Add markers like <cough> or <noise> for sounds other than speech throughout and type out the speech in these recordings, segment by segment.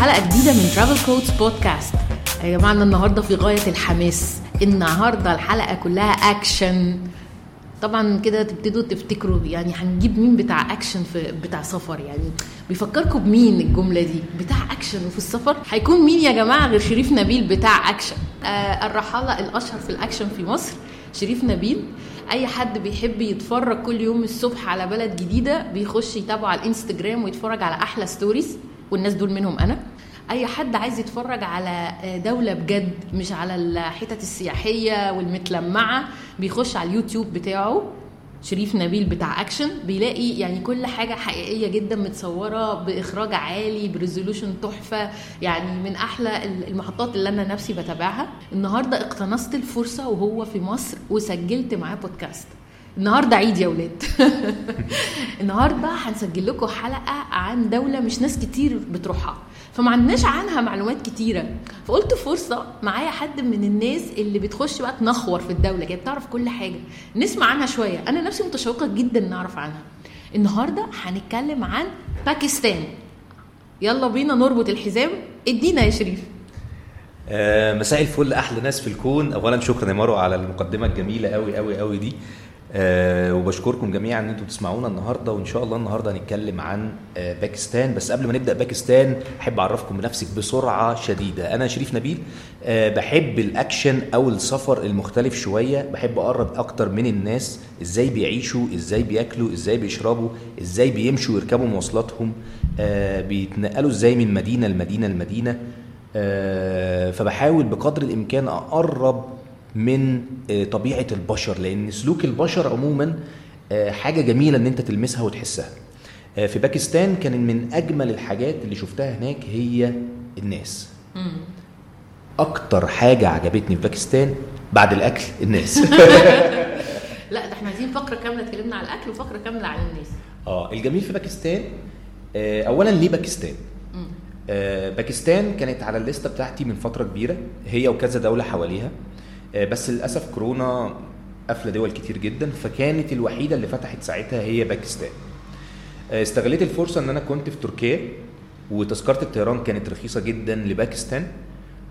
حلقة جديدة من Travel Codes podcast يا جماعة أنا النهارده في غاية الحماس. النهارده الحلقة كلها اكشن طبعا كده تبتدوا تفتكروا يعني هنجيب مين بتاع اكشن في بتاع سفر. يعني بيفكركم بمين الجملة دي؟ بتاع اكشن وفي السفر؟ هيكون مين يا جماعة غير شريف نبيل بتاع اكشن آه الرحالة الأشهر في الاكشن في مصر شريف نبيل. أي حد بيحب يتفرج كل يوم الصبح على بلد جديدة بيخش يتابعه على الانستجرام ويتفرج على أحلى stories والناس دول منهم أنا. أي حد عايز يتفرج على دولة بجد مش على الحتت السياحية والمتلمعة بيخش على اليوتيوب بتاعه شريف نبيل بتاع اكشن بيلاقي يعني كل حاجة حقيقية جدا متصورة بإخراج عالي ب resolution تحفة يعني من أحلى المحطات اللي أنا نفسي بتابعها. النهارده اقتنصت الفرصة وهو في مصر وسجلت معاه بودكاست. النهارده عيد يا ولاد. <laughs> النهارده هنسجل لكم حلقة عن دولة مش ناس كتير بتروحها. فما عندناش عنها معلومات كتيرة. فقلت فرصة معايا حد من الناس اللي بتخش بقى تنخور في الدولة كده بتعرف كل حاجة. نسمع عنها شوية. أنا نفسي متشوقة جدا نعرف عنها. النهارده هنتكلم عن باكستان. يلا بينا نربط الحزام. ادينا يا شريف. آه، مساء الفل أحلى ناس في الكون. اولا شكرا يا مروه على المقدمة الجميلة قوي قوي قوي دي. أه وبشكركم جميعا إن أنتم تسمعونا النهارده وإن شاء الله النهارده هنتكلم عن أه باكستان. بس قبل ما نبدأ باكستان أحب أعرفكم بنفسي بسرعة شديدة. أنا شريف نبيل أه بحب الأكشن أو السفر المختلف شوية. بحب أقرب أكتر من الناس إزاي بيعيشوا إزاي بياكلوا إزاي بيشربوا إزاي بيمشوا ويركبوا مواصلاتهم أه بيتنقلوا إزاي من مدينة لمدينة لمدينة. أه فبحاول بقدر الإمكان أقرب من طبيعة البشر لأن سلوك البشر عموما حاجة جميلة إن أنت تلمسها وتحسها. في باكستان كان من أجمل الحاجات اللي شفتها هناك هي الناس. أكتر حاجة عجبتني في باكستان بعد الأكل الناس. <laughs> <laughs> لا ده إحنا عايزين فقرة كاملة اتكلمنا على الأكل وفقرة كاملة عن الناس. آه الجميل في باكستان اولا ليه باكستان؟ آه باكستان كانت على ال list ة بتاعتي من فترة كبيرة هي وكذا دولة حواليها. آه بس للأسف كورونا قافلة دول كتير جدا فكانت الوحيدة اللي فتحت ساعتها هي باكستان. آه استغليت الفرصة إن أنا كنت في تركيا وتذكرة الطيران كانت رخيصة جدا لباكستان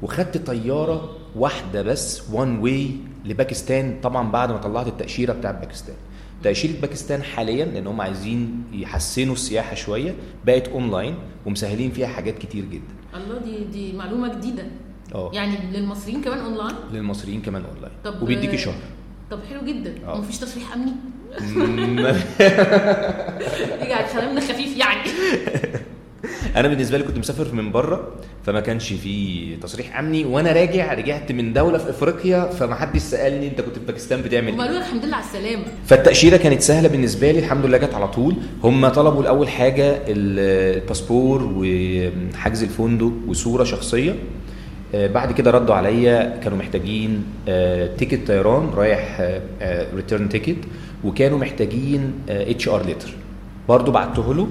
وخدت طيارة واحدة بس one way لباكستان طبعا بعد ما طلعت التأشيرة بتاعت باكستان. تأشيرة باكستان حاليا لأن هم عايزين يحسنوا السياحة شوية بقت اونلاين ومسهلين فيها حاجات كتير جدا. الله دي دي معلومة جديدة. آه. يعني للمصريين كمان اونلاين للمصريين كمان اونلاين طب وبيديكي شهر. طب حلو جدا. آه. ومفيش تصريح أمني؟ <laughs> يجعل كلامنا خفيف يعني. <laughs> أنا بالنسبة لي كنت مسافر من بره فما كانش في تصريح أمني وأنا راجع رجعت من دولة في إفريقيا فما حدش سألني أنت كنت في باكستان بتعمل إيه؟ الحمد لله على السلامة. فالتأشيرة كانت سهلة بالنسبة لي الحمد لله جت على طول. هم طلبوا الأول حاجة ال- الباسبور وحجز الفندق وصورة شخصية. بعد كده ردوا عليا كانوا محتاجين آه، ticket طيران رايح return ticket وكانوا محتاجين HR letter برضه بعته له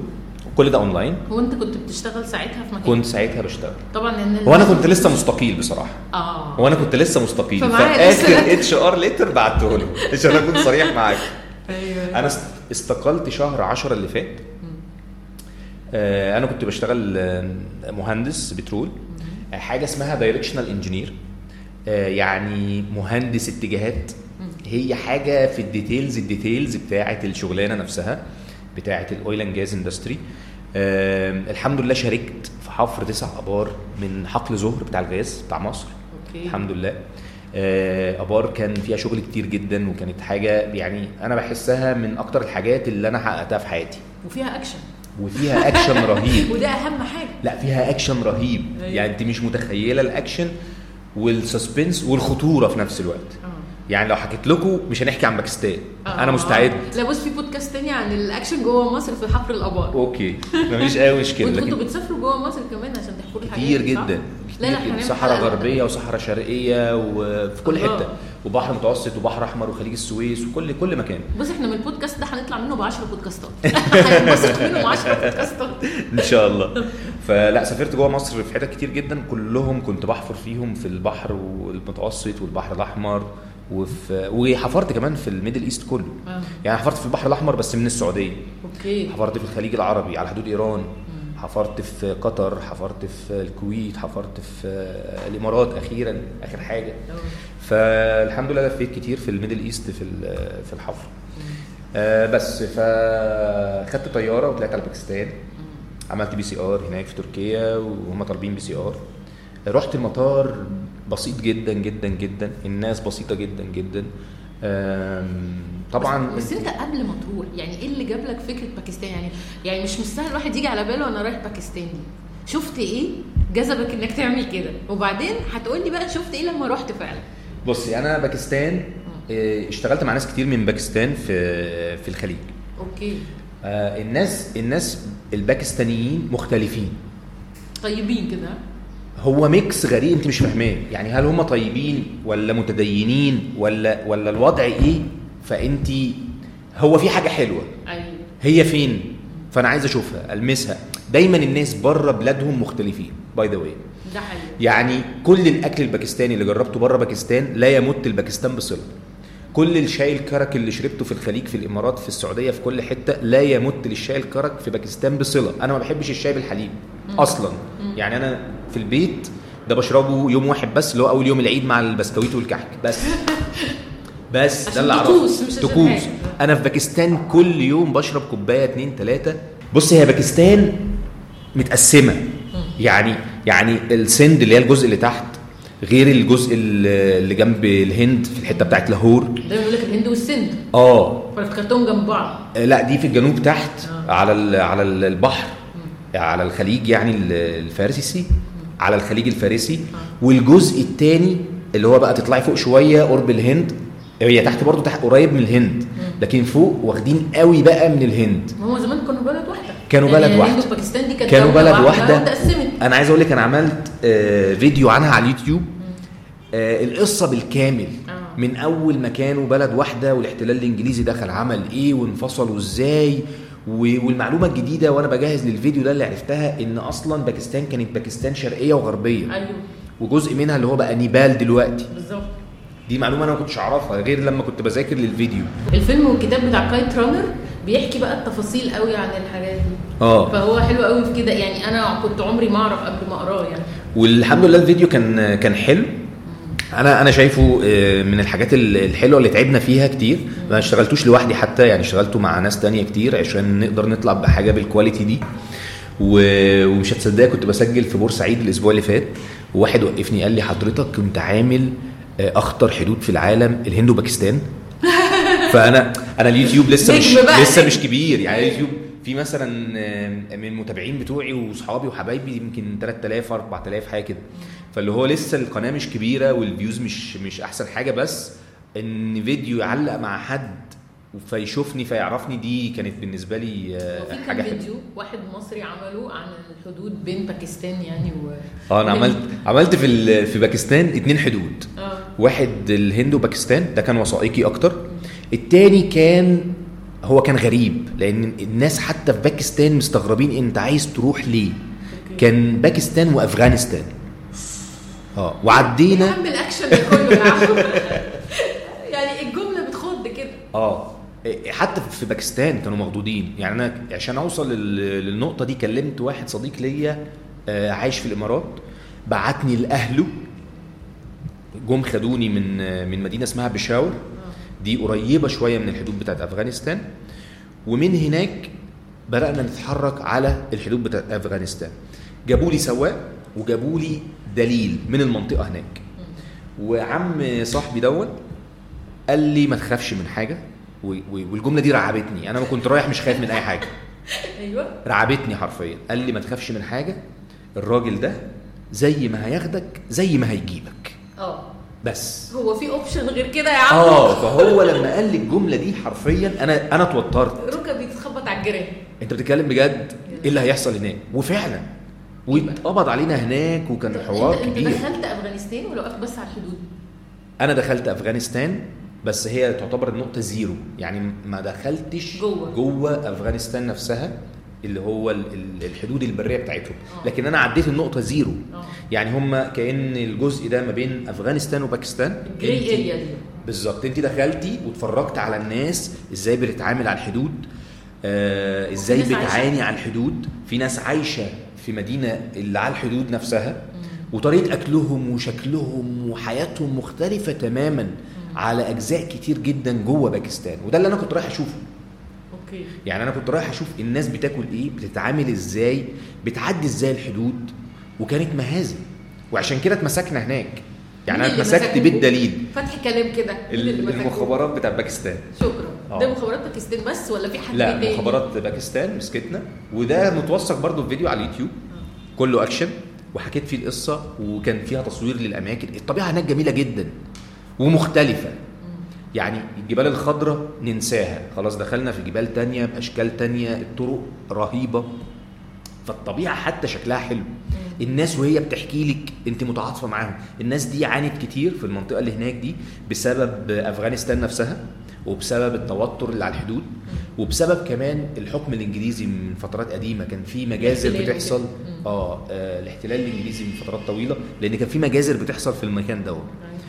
كل ده اونلاين هو انت كنت بتشتغل ساعتها في مكان؟ كنت ساعتها بشتغل. طبعا ان هو أنا كنت لسه مستقيل بصراحة. آه. هو أنا كنت لسه مستقيل. فآخر HR letter بعته له عشان أكون <laughs> صريح معاك. أيوه. أنا است- استقلت شهر 10 اللي فات. آه، أنا كنت بشتغل آه، مهندس بترول. آه، حاجة اسمها directional engineer يعني مهندس اتجاهات. هي حاجة في ال details ال details بتاعة الشغلانة نفسها بتاعة ال oil and gas industry. الحمد لله شاركت في حفر تسع أبار من حقل زهر بتاع الغاز بتاع مصر. أوكي. الحمد لله. آه، أبار كان فيها شغل كتير جدا وكانت حاجة يعني أنا بحسها من أكتر الحاجات اللي أنا حققتها في حياتي. وفيها أكشن. وفيها اكشن رهيب. <laughs> وده أهم حاجة. لا فيها اكشن رهيب. أيوة. يعني أنت مش متخيلة ال action وال suspense والخطورة في نفس الوقت. آه. يعني لو حكيت لكم مش هنحكي عن باكستان. آه. أنا مستعد. لا بص في بودكاست تاني عن الأكشن جوه مصر في حفر الأبار. okay. مفيش أي مشكلة وانتوا كنتوا لكن بتسافروا جوه مصر كمان عشان تحفروا الحاجات كتير؟ جدا. لا لا صحراء غربية وصحراء شرقية وفي كل الله. حتة. وبحر متوسط وبحر أحمر وخليج السويس وكل كل مكان. بص إحنا من البودكاست ده هنطلع منه ب 10 بودكاستات. <laughs> هننبسط منه ب 10 بودكاستات. <laughs> إن شاء الله. فلا سافرت جوه مصر في حتت كتير جدا. كلهم كنت بحفر فيهم في البحر والمتوسط والبحر الأحمر. وفي وحفرت كمان في ال Middle East كله. آه. يعني حفرت في البحر الأحمر بس من السعودية. okay. حفرت في الخليج العربي على حدود إيران. حفرت في قطر حفرت في الكويت حفرت في الإمارات أخيرا آخر حاجة. فالحمد لله لفيت كتير في ال Middle East في في الحفر. آه بس فخدت طيارة وطلعت على باكستان. عملت PCR هناك في تركيا وهم طالبين PCR. رحت المطار بسيط جدا جدا جدا. الناس بسيطة جدا جدا. طبعا بس, بس انت قبل ما تروح يعني إيه اللي جاب لك فكرة باكستان؟ يعني يعني مش مستاهل الواحد يجي على باله أنا رايح باكستان دي. شفت إيه جذبك انك تعمل كده؟ وبعدين هتقول لي بقى شفت إيه لما رحت فعلا؟ بصي أنا باكستان آه، اشتغلت مع ناس كتير من باكستان في في الخليج. okay. آه، الناس الناس الباكستانيين مختلفين. طيبين كده. هو mix غريب انت مش فاهماه. يعني هل هم طيبين ولا متدينين ولا ولا الوضع إيه؟ فانت هو في حاجة حلوة. أيوه. هي فين؟ فأنا عايز أشوفها ألمسها. دايما الناس بره بلادهم مختلفين by the way ده حقيقي. يعني كل الأكل الباكستاني اللي جربته بره باكستان لا يمت الباكستان بصله كل الشاي الكرك اللي شربته في الخليج في الامارات في السعوديه في كل حتة لا يمت للشاي الكرك في باكستان بصله. أنا ما بحبش الشاي بالحليب أصلا. يعني أنا في البيت ده بشربه يوم واحد بس اللي هو أول يوم العيد مع البسكويت والكحك. بس. <laughs> بس ده اللي أعرفه. طقوس، حاجة. أنا في باكستان كل يوم بشرب كوباية اتنين تلاتة. بص هي باكستان متقسمة. يعني يعني السند اللي هي الجزء اللي تحت غير الجزء اللي جنب الهند في الحتة بتاعت لاهور. ده بيقول لك الهند والسند. آه. فانا افتكرتهم جنب بعض. لا دي في الجنوب تحت على ال- على ال- البحر. على الخليج يعني ال- الفارسي. على الخليج الفارسي. والجزء الثاني اللي هو بقى تطلعي فوق شوية قرب الهند هي تحت برضو تحت قريب من الهند. لكن فوق واخدين قوي بقى من الهند. ما هو زمان كانوا بلد واحدة. كانوا يعني بلد الهند واحدة. وباكستان دي كانت كانوا بلد واحدة واتقسمت أنا عايز أقول لك أنا عملت آه، فيديو عنها على اليوتيوب. آه، القصة بالكامل. آه. من أول ما كانوا بلد واحدة والاحتلال الإنجليزي دخل عمل إيه وانفصلوا إزاي والمعلومة الجديدة وأنا بجهز للفيديو ده اللي عرفتها إن أصلا باكستان كانت باكستان شرقية وغربية. أيوه. وجزء منها اللي هو بقى نيبال دلوقتي. بالظبط. دي معلومة أنا ما كنتش أعرفها غير لما كنت بذاكر للفيديو. الفيلم والكتاب بتاع Kite Runner بيحكي بقى التفاصيل قوي عن الحاجات دي. آه. فهو حلو قوي في كده. يعني أنا كنت عمري ما أعرف قبل ما أقراه يعني. والحمد لله الفيديو كان كان حلو. أنا أنا شايفه آه، من الحاجات ال- الحلوة اللي تعبنا فيها كتير. ما اشتغلتهوش لوحدي حتى يعني اشتغلته مع ناس تانية كتير عشان نقدر نطلع بحاجة بال quality دي. ومش هتصدق كنت بسجل في بورسعيد الأسبوع اللي فات وواحد وقفني قال لي حضرتك كنت عامل آه، أخطر حدود في العالم الهند وباكستان. <laughs> فأنا أنا اليوتيوب لسه مش لسه. مش كبير. يعني اليوتيوب في مثلا من المتابعين بتوعي واصحابي وحبايبي يمكن 3000 4000 حاجة كده. فاللي هو لسه القناة مش كبيرة وال views مش مش أحسن حاجة بس إن فيديو يعلق مع حد فيشوفني فيعرفني دي كانت بالنسبة لي آه، حاجة كان فيديو واحد مصري عمله عن الحدود بين باكستان يعني و آه أنا عملت عملت في ال- في باكستان اتنين حدود. آه. واحد الهند وباكستان ده كان وثائقي أكتر. التاني كان هو كان غريب لأن الناس حتى في باكستان مستغربين أنت عايز تروح ليه. كان باكستان وأفغانستان. آه وعدينا. اهم الأكشن كله يعني الجملة بتخض كده. آه حتى في باكستان كانوا مخضوضين. يعني أنا عشان أوصل لل- للنقطة دي كلمت واحد صديق ليا آه، عايش في الإمارات بعتني لأهله. جم خدوني من من مدينة اسمها بشاور. دي قريبة شوية من الحدود بتاعت أفغانستان. ومن هناك بدأنا نتحرك على الحدود بتاعت أفغانستان. جابوا لي سواق وجابوا لي دليل من المنطقة هناك. وعم صاحبي دون قال لي ما تخافش من حاجة والجملة دي رعبتني. أنا ما كنت رايح مش خايف من أي حاجة. <laughs> أيوه. رعبتني حرفيا. قال لي ما تخافش من حاجة الراجل ده زي ما هياخدك زي ما هيجيبك. آه. بس. هو في option غير كده يا عم؟ آه فهو لما قال لي الجملة دي حرفيا أنا أنا اتوترت. ركبي بتخبط على الجيران. أنت بتتكلم بجد؟ إيه اللي هيحصل هناك؟ وفعلا واتقبض علينا هناك وكان حوار انت, انت كبير. دخلت أفغانستان ولا وقفت بس على الحدود؟ أنا دخلت أفغانستان بس هي تعتبر النقطه زيرو. يعني ما دخلتش جوه. جوه أفغانستان نفسها اللي هو ال- ال- الحدود البرية بتاعتهم. آه. لكن أنا عديت النقطة زيرو. آه. يعني هم كأن الجزء ده ما بين أفغانستان وباكستان. بالظبط. انت دخلتي واتفرجت على الناس إزاي بتتعامل على الحدود آه إزاي. بتعاني على الحدود. في ناس عايشة في مدينة اللي على الحدود نفسها وطريقة أكلهم وشكلهم وحياتهم مختلفة تماما على أجزاء كتير جدا جوه باكستان. وده اللي أنا كنت رايح أشوفه. أوكي. يعني أنا كنت رايح أشوف الناس بتاكل إيه بتتعامل إزاي بتعدي إزاي الحدود وكانت مهازل وعشان كده اتمسكنا هناك. يعني أنا اتمسكت؟ بالدليل. فتح كلام كده؟ المخابرات بتاع باكستان. شكرا. آه. ده مخابرات باكستان بس ولا في حد لا تاني؟ مخابرات باكستان مسكتنا. وده متوثق برضه في فيديو على اليوتيوب. كله أكشن. وحكيت فيه القصة وكان فيها تصوير للأماكن. الطبيعة هناك جميلة جدا. ومختلفة. يعني الجبال الخضراء ننساها. خلاص دخلنا في جبال تانية بأشكال تانية. الطرق رهيبة. فالطبيعة حتى شكلها حلو. الناس وهي بتحكي لك انت متعاطفة معاهم الناس دي عانت كتير في المنطقة اللي هناك دي بسبب أفغانستان نفسها وبسبب التوتر اللي على الحدود وبسبب كمان الحكم الإنجليزي من فترات قديمة كان في مجازر بتحصل. مم. آه آه، الاحتلال الإنجليزي من فترات طويلة لأن كان في مجازر بتحصل في المكان دوت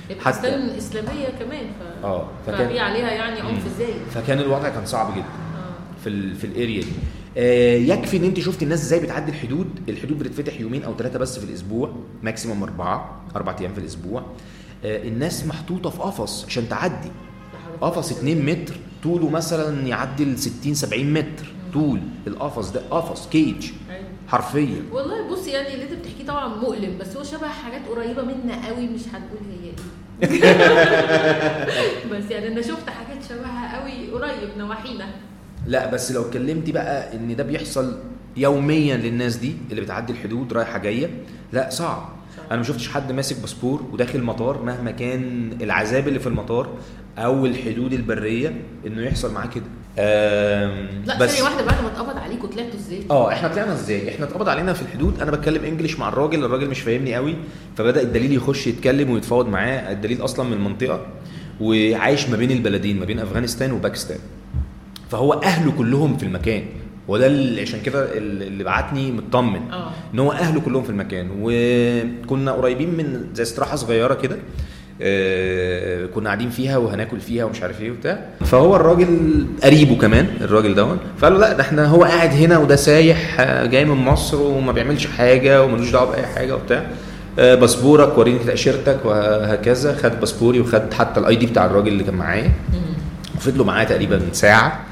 يعني حتى- باكستان إسلامية كمان ف آه فكان عليها يعني عنف. إزاي؟ فكان الوضع كان صعب جدا آه في ال في ال area دي آه يكفي إن أنت شفت الناس إزاي بتعدي الحدود. الحدود بتتفتح يومين أو ثلاثة بس في الأسبوع ماكسيموم أربعة أربع أيام في الأسبوع. آه الناس محطوطة في قفص عشان تعدي. قفص 2 متر طوله مثلا يعدي ال 60 70 متر. طول القفص ده قفص كيج أيوة. حرفيا. والله بص يعني اللي أنت بتحكيه طبعا مؤلم بس هو شبه حاجات قريبة منا قوي مش هنقول هي إيه. <laughs> بس يعني أنا شفت حاجات شبهها قوي قريب نواحينا. لا بس لو اتكلمتي بقى إن ده بيحصل يوميا للناس دي اللي بتعدي الحدود رايحة جاية لا صعب. أنا ما شفتش حد ماسك باسبور وداخل مطار مهما كان العذاب اللي في المطار أو الحدود البرية إنه يحصل معاه كده. لا بس ثانية واحدة بعد ما اتقبض عليكوا طلعتوا إزاي؟ آه إحنا طلعنا إزاي؟ إحنا اتقبض علينا في الحدود. أنا بتكلم إنجليش مع الراجل الراجل مش فاهمني قوي فبدأ الدليل يخش يتكلم ويتفاوض معاه. الدليل أصلا من المنطقة وعايش ما بين البلدين ما بين أفغانستان وباكستان. فهو أهله كلهم في المكان. وده اللي عشان كده اللي بعتني مطمن آه. إن هو أهله كلهم في المكان. وكنا قريبين من زي استراحة صغيرة كده آه، كنا قاعدين فيها وهناكل فيها ومش عارف إيه وبتاع. فهو الراجل قريبه كمان الراجل دون فقال له لا ده إحنا هو قاعد هنا وده سايح آه، جاي من مصر وما بيعملش حاجة وملوش دعوة بأي حاجة وبتاع. آه، باسبورك وريني تاشيرتك وهكذا. خد باسبوري وخد حتى ال ID بتاع الراجل اللي كان معايا. فضلوا معايا تقريبا ساعة.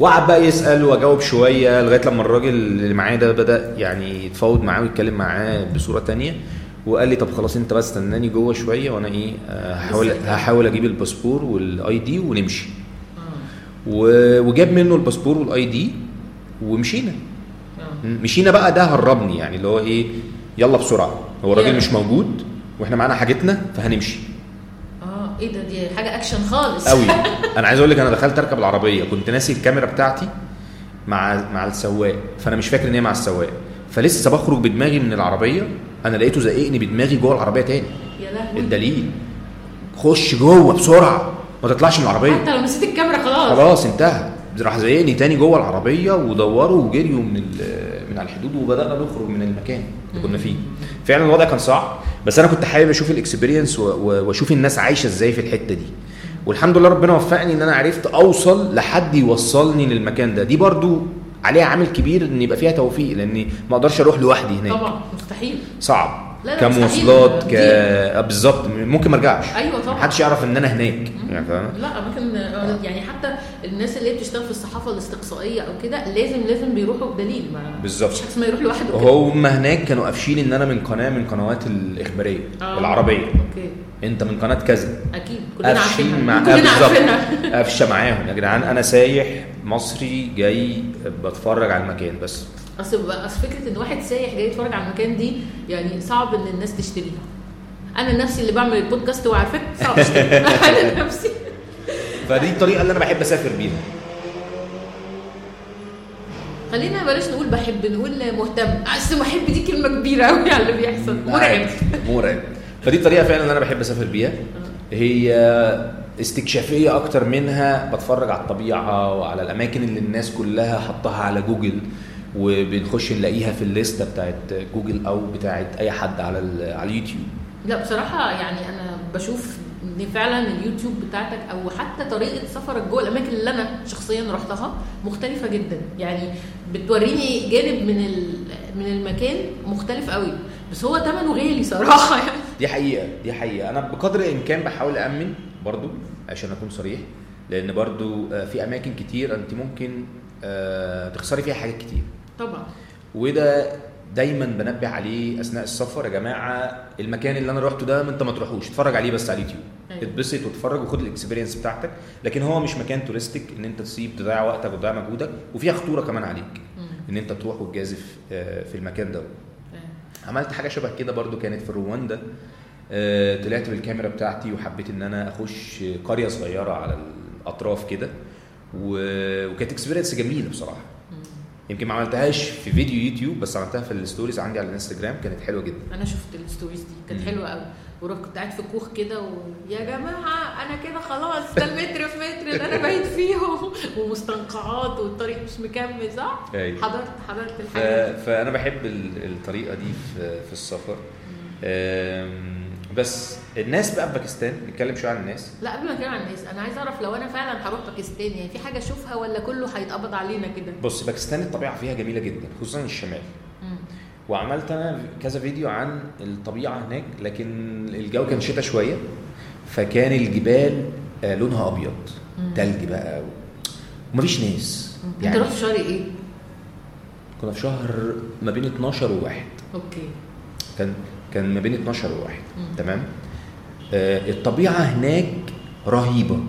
وقعد بقى يسأل وأجاوب شوية لغاية لما الراجل اللي معايا ده بدأ يعني يتفاوض معاه ويتكلم معاه بصورة تانية وقال لي طب خلاص أنت بس استناني جوه شوية وأنا إيه هحاول. هحاول أجيب ال passport وال ID ونمشي. وجاب منه ال passport وال ID ومشينا. مشينا بقى ده هربني يعني اللي هو إيه يلا بسرعة. هو الراجل. مش موجود وإحنا معانا حاجتنا فهنمشي. إيه ده دي حاجة اكشن خالص. قوي. أنا عايز أقول لك أنا دخلت أركب العربية كنت ناسي الكاميرا بتاعتي مع مع السواق فأنا مش فاكر إن هي مع السواق. فلسه بخرج بدماغي من العربية أنا لقيته زقني بدماغي جوه العربية تاني. يا لهوي. الدليل. خش جوه بسرعة ما تطلعش من العربية. حتى لو نسيت الكاميرا خلاص. خلاص انتهى. راح زقني تاني جوه العربية ودوروا وجريوا من من على الحدود وبدأنا نخرج من المكان اللي كنا فيه. فعلا الوضع كان صعب بس أنا كنت حابب أشوف الاكسبيرينس وأشوف الناس عايشة إزاي في الحتة دي. والحمد لله ربنا وفقني إن أنا عرفت أوصل لحد يوصلني للمكان ده. دي برضو عليها عامل كبير إن يبقى فيها توفيق لأني ما أقدرش أروح لوحدي هناك. طبعا مستحيل. صعب. لا، لا، كمواصلات ك. آه، بالظبط. ممكن ما أرجعش. أيوه طبعا. محدش يعرف إن أنا هناك. يعني فاهم لا أماكن يعني حتى الناس اللي بتشتغل في الصحافة الاستقصائية أو كده لازم لازم بيروحوا بدليل. ما بالظبط. مش اسمها يروح لوحده. وهم هناك كانوا قافشين إن أنا من قناة من قنوات الإخبارية آه، العربية. أوكي. أنت من قناة كذا. أكيد. كلنا عارفينها. مع آه كلنا بالظبط. عارفينها. قافشة معاهم. يا جدعان أنا سايح مصري جاي بتفرج على المكان بس. أصل أصل فكرة إن واحد سايح جاي يتفرج على المكان دي يعني صعب إن الناس تشتريها. أنا نفسي اللي بعمل البودكاست وعارفاك صعب أشتري. <laughs> <laughs> أنا نفسي. فدي الطريقة اللي أنا بحب أسافر بيها. خلينا بلاش نقول بحب نقول مهتم. أصل محب دي كلمة كبيرة قوي على اللي بيحصل. مرعب. مرعب. فدي الطريقة فعلا اللي أنا بحب أسافر بيها. هي استكشافية أكتر منها بتفرج على الطبيعة وعلى الأماكن اللي الناس كلها حطها على جوجل. وبنخش نلاقيها في ال list ة بتاعت جوجل أو بتاعت أي حد على على اليوتيوب. لا بصراحة يعني أنا بشوف إن فعلا اليوتيوب بتاعتك أو حتى طريقة سفرك جوه الأماكن اللي أنا شخصيا رحتها مختلفة جدا. يعني بتوريني جانب من من المكان مختلف قوي بس هو ثمنه غالي صراحة <laughs> يعني. دي حقيقة دي حقيقة. أنا بقدر الإمكان بحاول أأمن برضو عشان أكون صريح لأن برضو آه، في أماكن كتير أنت ممكن آه، تخسري فيها حاجات كتير. طبعا. وده دايما بنبه عليه أثناء السفر يا جماعة المكان اللي أنا روحته ده أنت ما تروحوش اتفرج عليه بس على اليوتيوب. أيوة. اتبسط واتفرج وخد ال experience بتاعتك لكن هو مش مكان touristic إن أنت تسيب تضيع وقتك وتضيع مجهودك وفيها خطورة كمان عليك. إن أنت تروح وتجازف آه، في المكان ده. عملت حاجة شبه كده برضو كانت في رواندا آه، طلعت بالكاميرا بتاعتي وحبيت إن أنا أخش قرية صغيرة على الأطراف كده وكانت experience جميلة بصراحة. يمكن ما عملتهاش في فيديو يوتيوب بس عملتها في ال stories عندي على الإنستجرام كانت حلوة جدا أنا شفت ال stories دي كانت مم. حلوة قوي ورحت كنت قاعد في كوخ كده ويا جماعة أنا كده خلاص ده المتر في متر اللي أنا بايت فيهم ومستنقعات والطريق مش مكمل صح؟ أيوة. حضرت حضرت ف... الحاجة دي فأنا بحب ال- الطريقة دي في في السفر بس الناس بقى في باكستان نتكلم شوية عن الناس. لا قبل ما اتكلم عن الناس أنا عايزه أعرف لو أنا فعلا هروح باكستان يعني في حاجة أشوفها ولا كله هيتقبض علينا كده؟ بص باكستان الطبيعة فيها جميلة جدا خصوصا الشمال. مم. وعملت أنا كذا فيديو عن الطبيعة هناك لكن الجو كان شتاء شوية فكان الجبال آه، لونها أبيض مم. تلج بقى ومفيش ناس. أنت رحت شهر إيه؟ كنا في شهر ما بين 12 وواحد. أوكي. كان كان ما بين 12 وواحد. تمام؟ آه الطبيعة هناك رهيبة.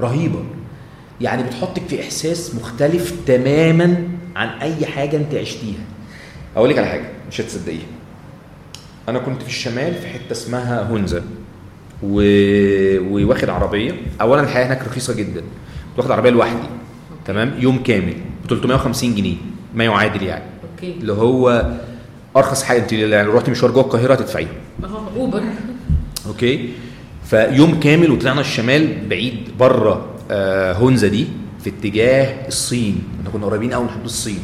رهيبة. يعني بتحطك في إحساس مختلف تماما عن أي حاجة أنت عشتيها. أقول لك على حاجة مش هتصدقيها. أنا كنت في الشمال في حتة اسمها هونزا و... وواخد عربية. اولا الحياة هناك رخيصة جدا. كنت واخد عربية لوحدي تمام؟ يوم كامل ب 350 جنيه ما يعادل يعني. أوكي. اللي هو أرخص حاجة أنت يعني لو رحتي مشوار جوه القاهرة هتدفعيه أوبر. أوكي؟ فيوم كامل وطلعنا الشمال بعيد بره آه هونزا دي في اتجاه الصين. إحنا كنا قريبين قوي من حدود الصين.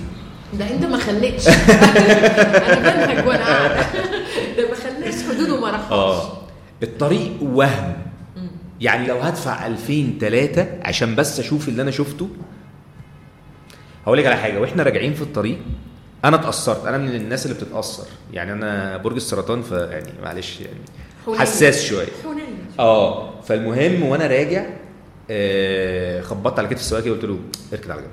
ده أنت ما خليتش. أنا بنهج وأنا قاعدة. ده ما خليتش حدوده ما رحتش. آه. الطريق وهم. يعني لو هدفع 2000 3 عشان بس أشوف اللي أنا شفته. هقول لك على حاجة وإحنا راجعين في الطريق أنا اتأثرت أنا من الناس اللي بتتأثر. يعني أنا برج السرطان فيعني معلش يعني. حساس شوية. آه فالمهم وأنا راجع آه خبطت على كتف السواق قلت له اركن على جنب.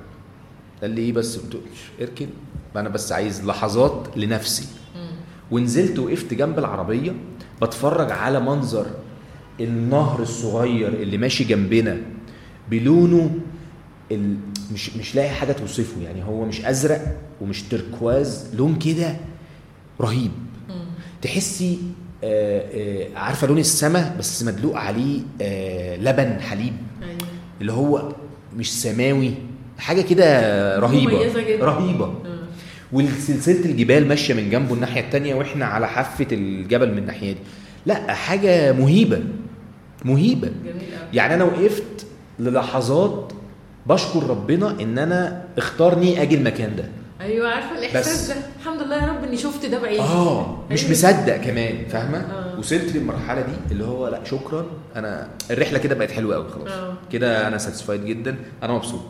قال لي إيه بس؟ قلت له اركن. أنا بس عايز لحظات لنفسي. ونزلت وقفت جنب العربية بتفرج على منظر النهر الصغير اللي ماشي جنبنا بلونه ال... مش مش لاقي حاجة توصفه. يعني هو مش أزرق ومش تركواز لون كده رهيب. تحسي آه، آه، عارفة لون السما بس مدلوق عليه آه، لبن حليب. أيوه. اللي هو مش سماوي. حاجة كده رهيبة. رهيبة. مم. وسلسله الجبال ماشية من جنبه الناحية التانية وإحنا على حافة الجبل من الناحية دي. لا حاجة مهيبة. مهيبة. يعني أنا وقفت للحظات بشكر ربنا إن أنا اختارني أجي المكان ده. أيوه عارفة الإحساس. ده؟ الحمد لله يا رب إني شفت ده بعيد. آه مش أيوة. مصدق كمان فاهمة؟ آه. وصلت للمرحلة دي اللي هو لأ شكرا. أنا الرحلة كده بقت حلوة قوي خلاص. آه. كده أنا ساتسفايد جدا. أنا مبسوط.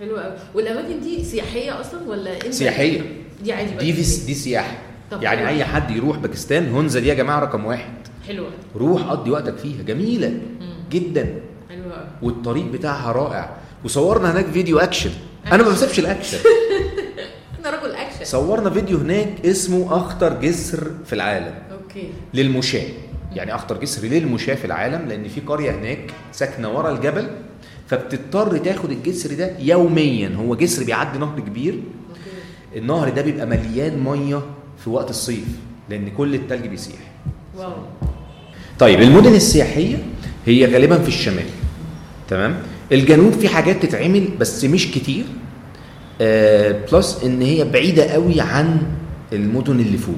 حلو قوي والأماكن دي سياحية أصلا ولا إنت؟ سياحية. دي عادي دي في دي سياحة. يعني. أي حد يروح باكستان هونزا دي يا جماعة رقم واحد. حلوة. روح قضي وقتك فيها. جميلة. مم. جدا. حلوة والطريق بتاعها رائع. وصورنا هناك فيديو اكشن أنا ما بسيبش الاكشن <laughs> أنا رجل اكشن صورنا فيديو هناك اسمه أخطر جسر في العالم. okay. للمشاة. يعني أخطر جسر للمشاة في العالم لأن في قرية هناك ساكنة ورا الجبل فبتضطر تاخد الجسر ده يوميا. هو جسر بيعدي نهر كبير. okay. النهر ده بيبقى مليان مية في وقت الصيف لأن كل التلج بيسيح. wow. طيب المدن السياحية هي غالبا في الشمال. تمام؟ الجنوب في حاجات تتعمل بس مش كتير آه plus إن هي بعيدة قوي عن المدن اللي فوق.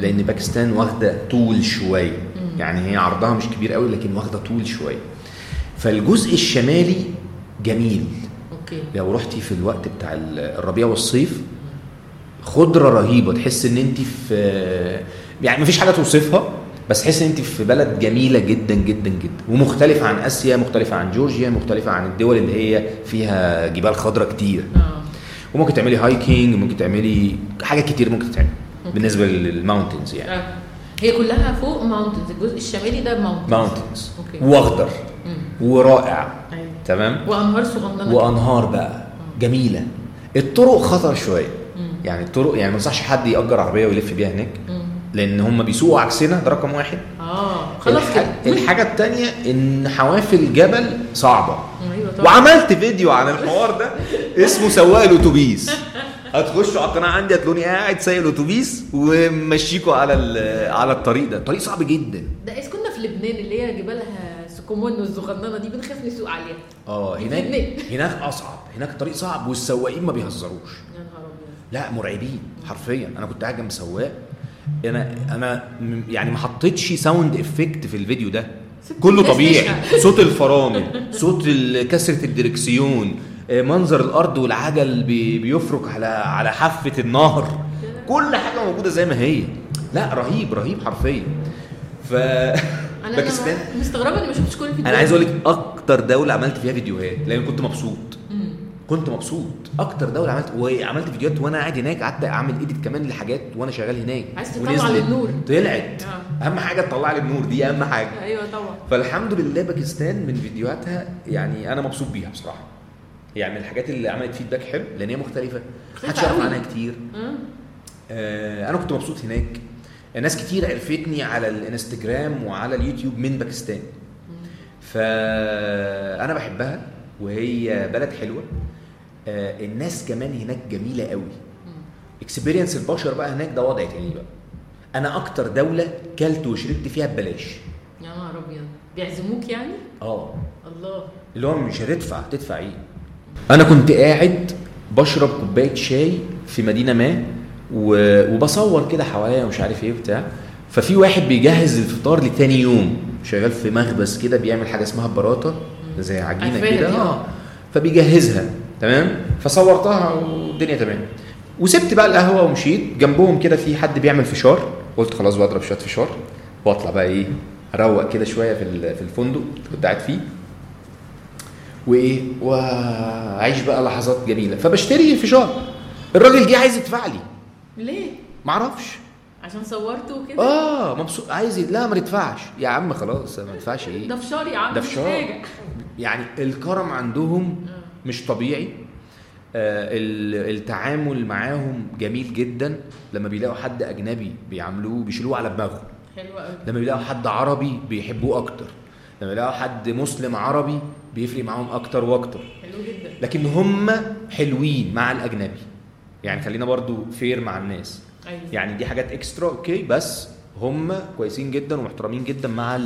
لأن باكستان واخدة طول شوية. يعني هي عرضها مش كبير قوي لكن واخدة طول شوية. فالجزء الشمالي جميل. okay. لو رحتي في الوقت بتاع الربيع والصيف خضرة رهيبة. تحس إن انت في يعني مفيش حاجة توصفها. بس تحس إن أنت في بلد جميلة جدا جدا جدا. ومختلفه عن آسيا مختلفه عن جورجيا مختلفه عن الدول اللي هي فيها جبال خضراء كتير. آه. وممكن تعملي hiking ممكن تعملي حاجات كتير ممكن تتعمل بالنسبة لل mountains يعني. آه. هي كلها فوق mountains الجزء الشمالي ده mountains mountains وأخضر. ورائع. أيوة. تمام؟ وأنهار صغننة. وأنهار بقى. جميلة. الطرق خطر شوية. يعني الطرق يعني ما انصحش حد يأجر عربية ويلف بيها هناك. مم. لأن هم بيسوقوا عكسنا ده رقم واحد. آه خلاص الح... الحاجة الثانية إن حواف الجبل صعبة. أيوه طبعا. وعملت فيديو عن الحوار ده اسمه سواق الأتوبيس. هتخشوا على القناة عندي هتلاقوني قاعد سايق الأتوبيس ومشيكوا على ال- على الطريق ده. طريق صعب جدا. ده إذا كنا في لبنان اللي هي جبالها سكومون والصغننه دي بنخاف نسوق عليها. آه هناك. هناك أصعب. هناك الطريق صعب والسواقين ما بيهزروش. يا نهار أبيض. لا مرعبين حرفيا. أنا كنت قاعد جنب سواق أنا أنا يعني ما حطيتش sound effect في الفيديو ده. كله طبيعي. <laughs> صوت الفرامل صوت كسرة الدركسيون آه، منظر الأرض والعجل بي- بيفرك على على حافة النهر. كل حاجة موجودة زي ما هي. لا رهيب رهيب حرفيا. ف أنا <laughs> باكستان مستغربة إني ما شفتش كل الفيديوهات. أنا عايز أقول لك أكتر دولة عملت فيها فيديوهات لأن كنت مبسوط. كنت مبسوط. أكتر دولة عملت وعملت فيديوهات وأنا قاعد هناك قعدت أعمل edit كمان لحاجات وأنا شغال هناك. عايز تطلع. للنور. طلعت. آه. أهم حاجة تطلع لي النور دي أهم حاجة. أيوه طبعا. فالحمد لله باكستان من فيديوهاتها يعني أنا مبسوط بيها بصراحة. يعني من الحاجات اللي عملت feedback حلو لأن هي مختلفة. محدش يعرف. عنها كتير. آه أنا كنت مبسوط هناك. ناس كتير عرفتني على الإنستجرام وعلى اليوتيوب من باكستان. فأنا بحبها وهي بلد حلوة. آه الناس كمان هناك جميلة قوي. experience البشر بقى هناك ده وضع تاني بقى. أنا أكتر دولة كلت وشربت فيها ببلاش. يا نهار أبيض. بيعزموك يعني؟ آه. الله. اللي هو مش هتدفع تدفع إيه؟ أنا كنت قاعد بشرب كوباية شاي في مدينة ما و- وبصور كده حواليا ومش عارف إيه وبتاع. ففي واحد بيجهز الفطار لتاني يوم. شغال في مخبز كده بيعمل حاجة اسمها براطه زي عجينة كده. دي، آه. آه. فبيجهزها. تمام؟ فصورتها والدنيا تمام. وسبت بقى القهوة ومشيت. جنبهم كده في حد بيعمل فشار. قلت خلاص بقى أضرب شوية فشار. وأطلع بقى إيه أروق كده شوية في في الفندق كنت قاعد فيه. وإيه وأعيش بقى لحظات جميلة. فبشتري فشار الراجل جه عايز يدفع لي. ليه؟ معرفش. عشان صورته وكده؟ آه مبسوط. عايز لا ما تدفعش يا عم خلاص ما تدفعش إيه. ده فشار يا عم ده فشار. يعني الكرم عندهم آه. مش طبيعي. آه، ال- التعامل معاهم جميل جدا لما بيلاقوا حد أجنبي بيعاملوه بيشيلوه على دماغهم. حلو قوي. لما بيلاقوا حد عربي بيحبوه أكتر. لما بيلاقوا حد مسلم عربي بيفرق معاهم أكتر وأكتر. حلو جدا. لكن هم حلوين مع الأجنبي. يعني خلينا برضو fair مع الناس. أيوه. يعني دي حاجات extra okay بس هم كويسين جدا ومحترمين جدا مع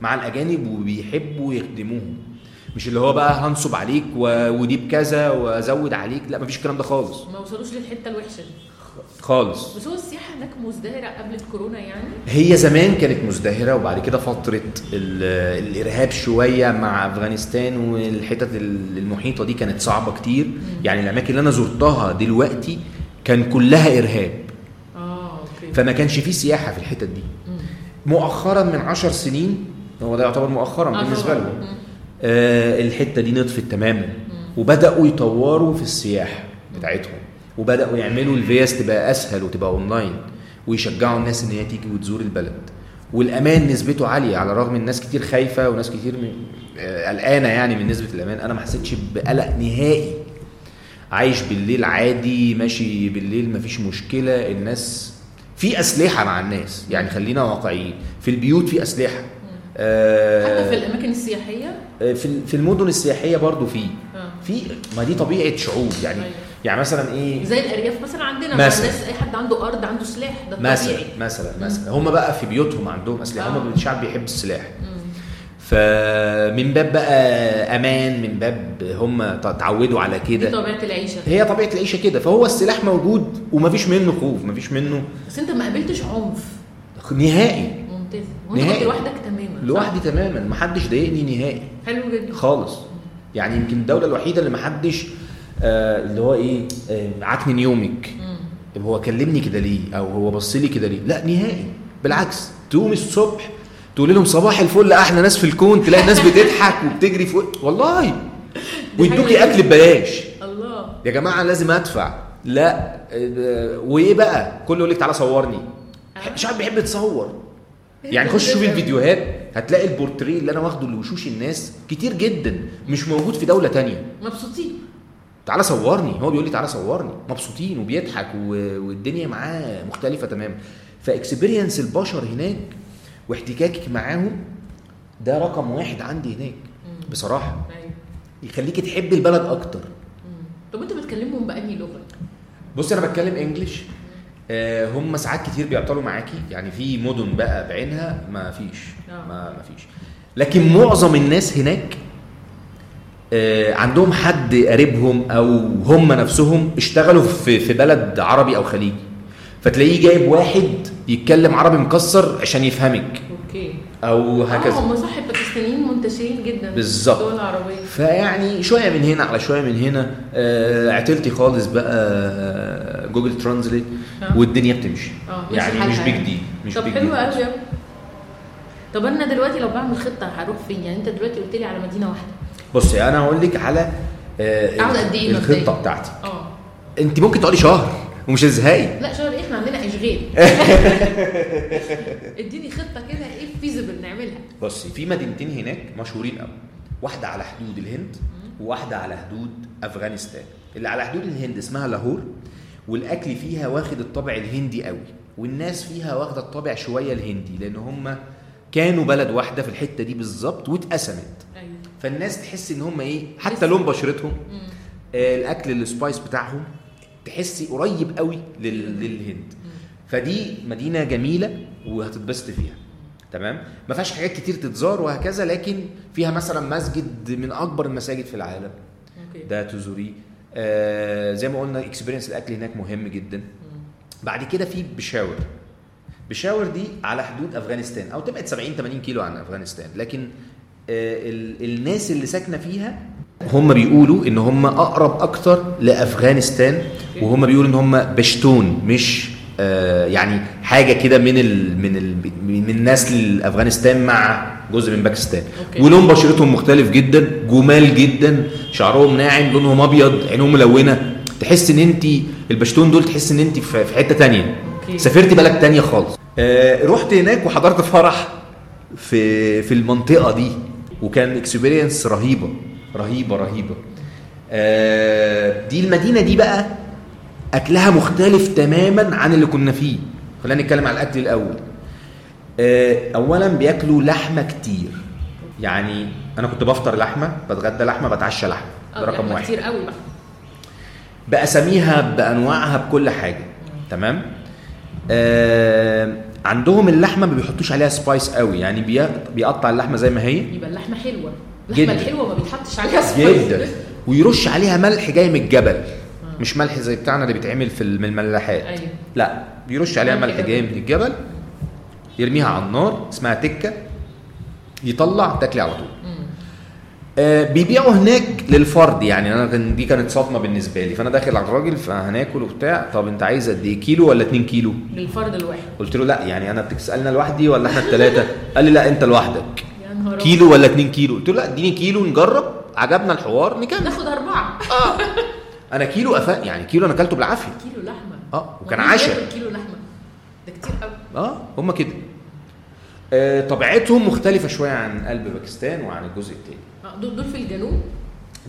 مع الأجانب وبيحبوا يخدموهم. مش اللي هو بقى هنصب عليك و- ودي بكذا وازود عليك لا مفيش الكلام ده خالص. ما وصلوش للحتة الوحشة دي. خالص. بس هو السياحة هناك مزدهرة قبل الكورونا يعني؟ هي زمان كانت مزدهرة وبعد كده فترة ال- الإرهاب شوية مع أفغانستان والحتت ال- المحيطة دي كانت صعبة كتير. يعني الأماكن اللي أنا زرتها دلوقتي كان كلها إرهاب. آه أوكي. فما كانش فيه سياحة في الحتت دي. مؤخرا من عشر سنين هو ده يعتبر مؤخرا آه بالنسبة طبعاً. لهم آه الحتة دي نطفت تماما. وبدأوا يطوروا في السياحة بتاعتهم. وبدأوا يعملوا الفيز تبقى أسهل وتبقى أونلاين ويشجعوا الناس إن هي تيجي وتزور البلد. والأمان نسبته عالية على الرغم إن ناس كتير خايفة وناس كتير آه، قلقانة يعني من نسبة الأمان. أنا ما حسيتش بقلق نهائي. عايش بالليل عادي ماشي بالليل مفيش مشكلة. الناس في أسلحة مع الناس. يعني خلينا واقعيين. في البيوت في أسلحة. آه، حتى في الأماكن السياحية؟ في في المدن السياحية برضو في. آه. في ما دي طبيعة شعوب يعني أيوة. يعني مثلا إيه؟ زي الأرياف مثلا عندنا مثلا. الناس أي حد عنده أرض عنده سلاح ده مثلا طبيعي. مثلا مثلا. هم بقى في بيوتهم عندهم اسلحه آه. هم الشعب بيحب السلاح. فمن باب بقى أمان من باب هم اتعودوا على دي كده. طبيعة العيشة. هي طبيعة العيشة كده. فهو السلاح موجود ومفيش منه خوف مفيش منه بس أنت ما قابلتش عنف. نهائي. ممتاز وأنت. كنت لوحدك تماما؟ لوحدي تماما. محدش ضايقني نهائي. حلو جدا. خالص. يعني يمكن الدولة الوحيدة اللي محدش آه اللي هو إيه آه عكنن يومك. مم. هو كلمني كده ليه؟ أو هو بص لي كده ليه؟ لا نهائي. بالعكس. تقوم الصبح تقول لهم صباح الفل أحلى ناس في الكون. تلاقي الناس بتضحك وبتجري فوق. والله. <laughs> ويدوكي أكل ببلاش. الله. يا جماعة لازم أدفع. لا. آه، وإيه بقى؟ كله يقول لك تعالى صورني. آه. الشعب بيحب يتصور. يعني خش شوف الفيديوهات هتلاقي البورتريه اللي أنا واخده لوشوش الناس كتير جدا مش موجود في دولة تانية. مبسوطين. تعالى صورني هو بيقول لي تعالى صورني. مبسوطين وبيضحك والدنيا معاه مختلفة تماما فاكسبيرينس البشر هناك واحتكاكك معاهم ده رقم واحد عندي هناك بصراحة. أيوه. يخليك تحب البلد أكتر. طب أنت بتكلمهم بأنهي لغة؟ بص أنا بتكلم انجلش هم ساعات كتير بيعطلوا معاكي. يعني في مدن بقى بعينها ما فيش. آه. ما ما فيش. لكن معظم الناس هناك آه، عندهم حد قريبهم أو هم نفسهم اشتغلوا في في بلد عربي أو خليجي. فتلاقيه جايب واحد يتكلم عربي مكسر عشان يفهمك. okay. أو هكذا. هم صح الباكستانيين منتشرين جدا بالظبط. في الدول العربية. فيعني شوية من هنا على شوية من هنا. آه، عتلتي خالص بقى. آه، Google Translate آه. والدنيا بتمشي. ماشي يعني مش يعني. big deal مش طب حلو. قوي طب أنا دلوقتي لو بعمل خطة هروح فين؟ يعني أنت دلوقتي قلت لي على مدينة واحدة. بصي أنا هقول لك على آه، أقعد قد إيه الخطة؟ بتاعتي. آه. أنت ممكن تقعدي شهر ومش هتزهقي لا شهر إيه؟ إحنا عندنا إشغال. <laughs> اديني خطة كده إيه فيزبل نعملها. بصي في مدينتين هناك مشهورين قوي. واحدة على حدود الهند وواحدة على حدود أفغانستان. اللي على حدود الهند اسمها لاهور. والأكل فيها واخد الطابع الهندي قوي والناس فيها واخدة الطابع شوية الهندي لأن هم كانوا بلد واحدة في الحتة دي بالظبط واتقسمت. أيوه. فالناس تحس إن هم إيه حتى. لون بشرتهم. آه، الأكل ال spice بتاعهم تحسي قريب قوي لل... للهند. فدي مدينة جميلة وهتتبسط فيها. تمام؟ ما فيهاش حاجات كتير تتزار وهكذا لكن فيها مثلا مسجد من أكبر المساجد في العالم. ده تزوريه. آه زي ما قلنا experience الأكل هناك مهم جدا. بعد كده في بشاور. بشاور دي على حدود أفغانستان أو تبعد 70 80 كيلو عن أفغانستان. لكن آه ال- الناس اللي ساكنة فيها هم بيقولوا إن هم أقرب أكتر لأفغانستان وهم بيقولوا إن هم بشتون مش آه يعني حاجة كده من ال من ال من نسل افغانستان مع جزء من باكستان. okay. ولون بشرتهم مختلف جدا جمال جدا شعرهم ناعم لونهم أبيض عينهم ملونة. تحس إن انت البشتون دول تحس إن انت في في حتة تانية. أوكي. سافرت بلد تانية خالص. آه رحت هناك وحضرت فرح في في المنطقة دي وكان اكسبيرينس رهيبة رهيبة رهيبة. آه دي المدينة دي بقى أكلها مختلف تماما عن اللي كنا فيه. خلينا نتكلم على الأكل الأول. اولا بياكلوا لحمة كتير. يعني أنا كنت بفطر لحمة بتغدى لحمة بتعشى لحمة. ده آه رقم واحد. كتير قوي بقى. بأساميها بأنواعها بكل حاجة. تمام؟ آه عندهم اللحمة ما بيحطوش عليها spices قوي. يعني بي- بيقطع اللحمة زي ما هي. يبقى اللحمة حلوة. جدا. اللحمه الحلوة ما بيتحطش عليها spices جدا. ويرش عليها ملح جاي من الجبل. مش ملح زي بتاعنا اللي بيتعمل في الم- الملاحات. أيوه. لا بيرش عليها ملح. جاي من الجبل. يرميها على النار اسمها تكة يطلع تاكلي على طول. آه بيبيعوا هناك للفرد يعني أنا كان دي كانت صدمة بالنسبة لي. فأنا داخل على الراجل فهناكل وبتاع طب أنت عايز قد إيه؟ كيلو ولا 2 كيلو؟ للفرد الواحد. قلت له لا يعني أنا بتسألنا لوحدي ولا إحنا الثلاثه <laughs> قال لي لا أنت لوحدك. كيلو ولا 2 كيلو؟ قلت له لا اديني كيلو نجرب. عجبنا الحوار نكمل. ناخد أربعة. آه. أنا كيلو أف... يعني كيلو أنا أكلته بالعافية. كيلو لحمة. آه وكان عشاء. كيلو لحمة. ده كتير قوي. آه هم كده. آه طبيعتهم مختلفة شوية عن قلب باكستان وعن الجزء الثاني آه، دول دول في الجنوب؟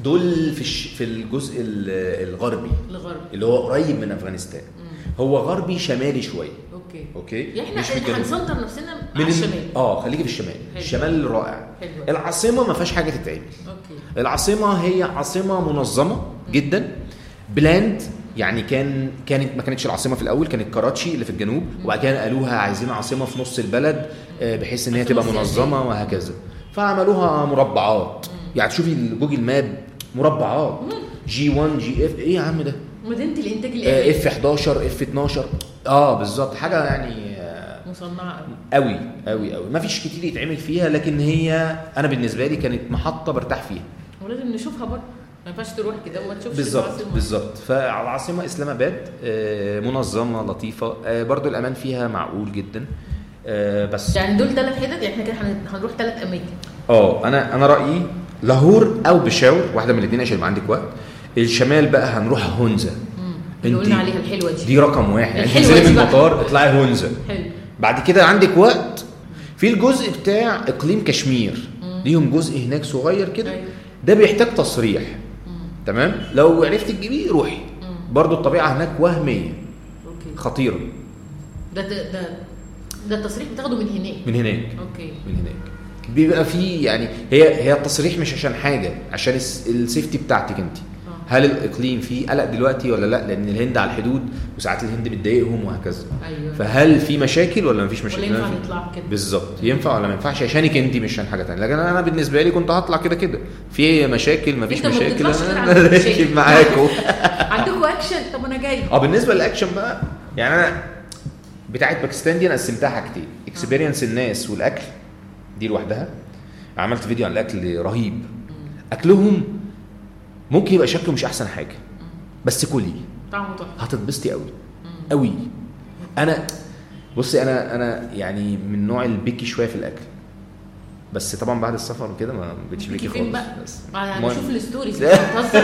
دول في الش... في الجزء ال- الغربي. الغرب اللي هو قريب من أفغانستان. هو غربي شمالي شوية. okay. okay؟ يعني إحنا هن center نفسنا من على ال- الشمال. آه خليكي في الشمال. حلو. الشمال رائع. حلو. العاصمة ما فيهاش حاجة تتعمل. okay. العاصمة هي عاصمة منظمة جدا. planned يعني كان كانت ما كانتش العاصمة في الأول كانت كراتشي اللي في الجنوب وبعد كده قالوها عايزين عاصمة في نص البلد آه، بحيث إن هي تبقى. منظمة وهكذا. فعملوها مربعات. يعني تشوفي ال Google Map مربعات. G 1 G F إيه يا عم ده؟ مدينه الانتاج الاعلامي إف 11 إف 12 آه بالظبط. حاجة يعني آه، مصنعة قوي قوي قوي ما فيش كتير يتعمل فيها لكن هي أنا بالنسبة لي كانت محطة برتاح فيها. ولازم نشوفها برضه. ما ينفعش تروح كده وما تشوفش بالظبط. بالظبط. فالعاصمه إسلام آباد آه، منظمة لطيفة. آه، برضو الأمان فيها معقول جدا. آه، بس يعني دول ثلاث حتت يعني إحنا كده هن- هنروح ثلاث أماكن. آه أنا أنا رأيي لاهور أو بشاور واحدة من الاثنين عشان يبقى عندك وقت. الشمال بقى هنروح هونزا. اللي انتي- قلنا عليها الحلوة دي. دي رقم واحد. يعني تنزلي دي من. المطار اطلعي هونزا. حلو. بعد كده عندك وقت. في الجزء بتاع إقليم كشمير. ليهم جزء هناك صغير كده. أيوة. ده بيحتاج تصريح. تمام؟ لو عرفت تجيبيه روحي. برضو الطبيعة هناك وهمية. أوكي. خطيرة. ده ده ده, التصريح بتاخده من هناك. من هناك. okay. من هناك. بيبقى في يعني هي هي التصريح مش عشان حاجة عشان ال س- ال safety بتاعتك انت. هل الإقليم فيه قلق دلوقتي ولا لأ؟ لأن الهند على الحدود وساعات الهند بتضايقهم وهكذا. أيوه. فهل في مشاكل ولا مفيش ولا مشاكل ينفع ما في- نطلع كده بالظبط. ينفع ولا ما ينفعش؟ عشانك انت مش عشان حاجة ثانية لكن أنا بالنسبة لي كنت هطلع كده كده. في مشاكل مفيش مشاكل. أنا. راكب <laughs> معاكم. <laughs> عندكم اكشن طب أنا جاي. آه بالنسبة للاكشن بقى يعني أنا بتاعت باكستان دي أنا قسمتها حاجتين. experience الناس والأكل دي لوحدها. عملت فيديو عن الأكل رهيب. أكلهم ممكن يبقى شكله مش أحسن حاجة بس كلي طعمه تحفة. هتتبسطي قوي قوي. أنا بصي أنا أنا يعني من نوع ال picky شوية في الأكل. بس طبعا بعد السفر وكده ما بقتش picky خالص. بقى؟ بس المهم. بشوف ال stories. <laughs> بتهزر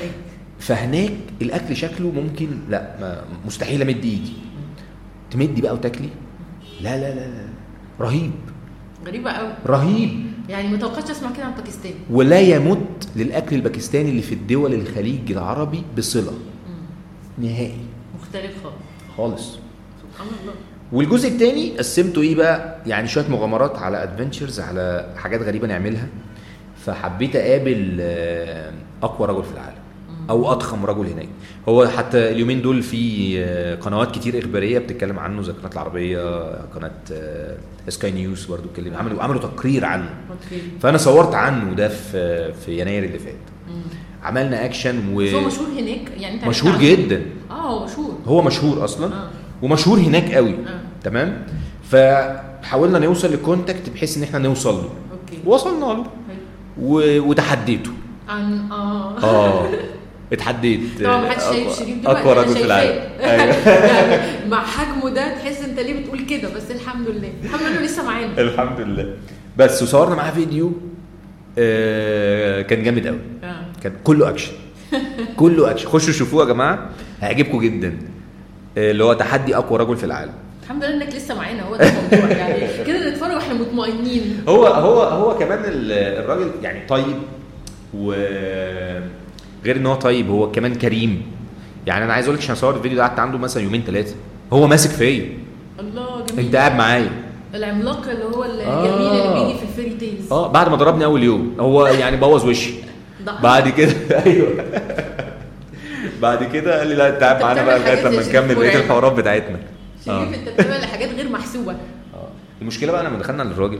إيه؟ فهناك الأكل شكله ممكن لا ما مستحيل أمد إيدي. تمدي بقى وتاكلي؟ لا لا لا لا. رهيب. غريبة قوي. رهيب. يعني ما توقعتش أسمع كده عن باكستان. ولا يمت للأكل الباكستاني اللي في الدول الخليج العربي بصلة. نهائي. مختلف خالص. خالص. سبحان الله. والجزء الثاني قسمته إيه بقى؟ يعني شوية مغامرات على adventures على حاجات غريبة نعملها. فحبيت أقابل آه، أقوى رجل في العالم. أو أضخم رجل هناك. هو حتى اليومين دول في آه، قنوات كتير إخبارية بتتكلم عنه زي قناة العربية قناة آه، سكاي نيوز برضو اتكلم عملوا عملوا تقرير عنه. فأنا صورت عنه ده في في يناير اللي فات. عملنا اكشن بس هو مشهور هناك؟ يعني انت عنه؟ جدا. آه هو مشهور. هو مشهور أصلا. آه. ومشهور هناك قوي. آه. تمام؟ فحاولنا نوصل ل contact بحيث إن إحنا نوصل له. okay. وصلنا له. و... وتحديته. عن آه. آه. <laughs> اتحديت. طبعا ما حدش شايف أقوى- شريف دلوقتي أقوى رجل في. العالم. <laughs> أيوه. يعني مع حجمه ده تحس انت ليه بتقول كده بس الحمد لله. الحمد لله لسه معانا. الحمد لله. بس وصورنا معاه فيديو آه كان جامد قوي. آه. كان كله أكشن. <laughs> كله أكشن. خشوا شوفوه يا جماعة هيعجبكم جدا. آه، اللي هو تحدي أقوى رجل في العالم. الحمد لله إنك لسه معانا هو ده الموضوع. <laughs> يعني كده نتفرج وإحنا مطمئنين. هو هو هو كمان ال- الراجل يعني طيب و غير إن هو طيب هو كمان كريم. يعني أنا عايز أقول لك عشان أصور الفيديو ده قعدت عنده مثلا يومين ثلاثة هو ماسك فيا. الله جميل. أنت قاعد معايا. العملاق اللي هو الجميل آه. اللي بيجي في ال fairy tales آه بعد ما ضربني أول يوم. هو يعني بوظ وشي. <laughs> بعد كده <laughs> أيوه. بعد كده قال لي لا أنت قاعد معانا بقى لغاية لما نكمل بقية. الحوارات بتاعتنا. آه. شريف أنت بتعمل حاجات غير محسوبة. آه. المشكلة بقى لما دخلنا للراجل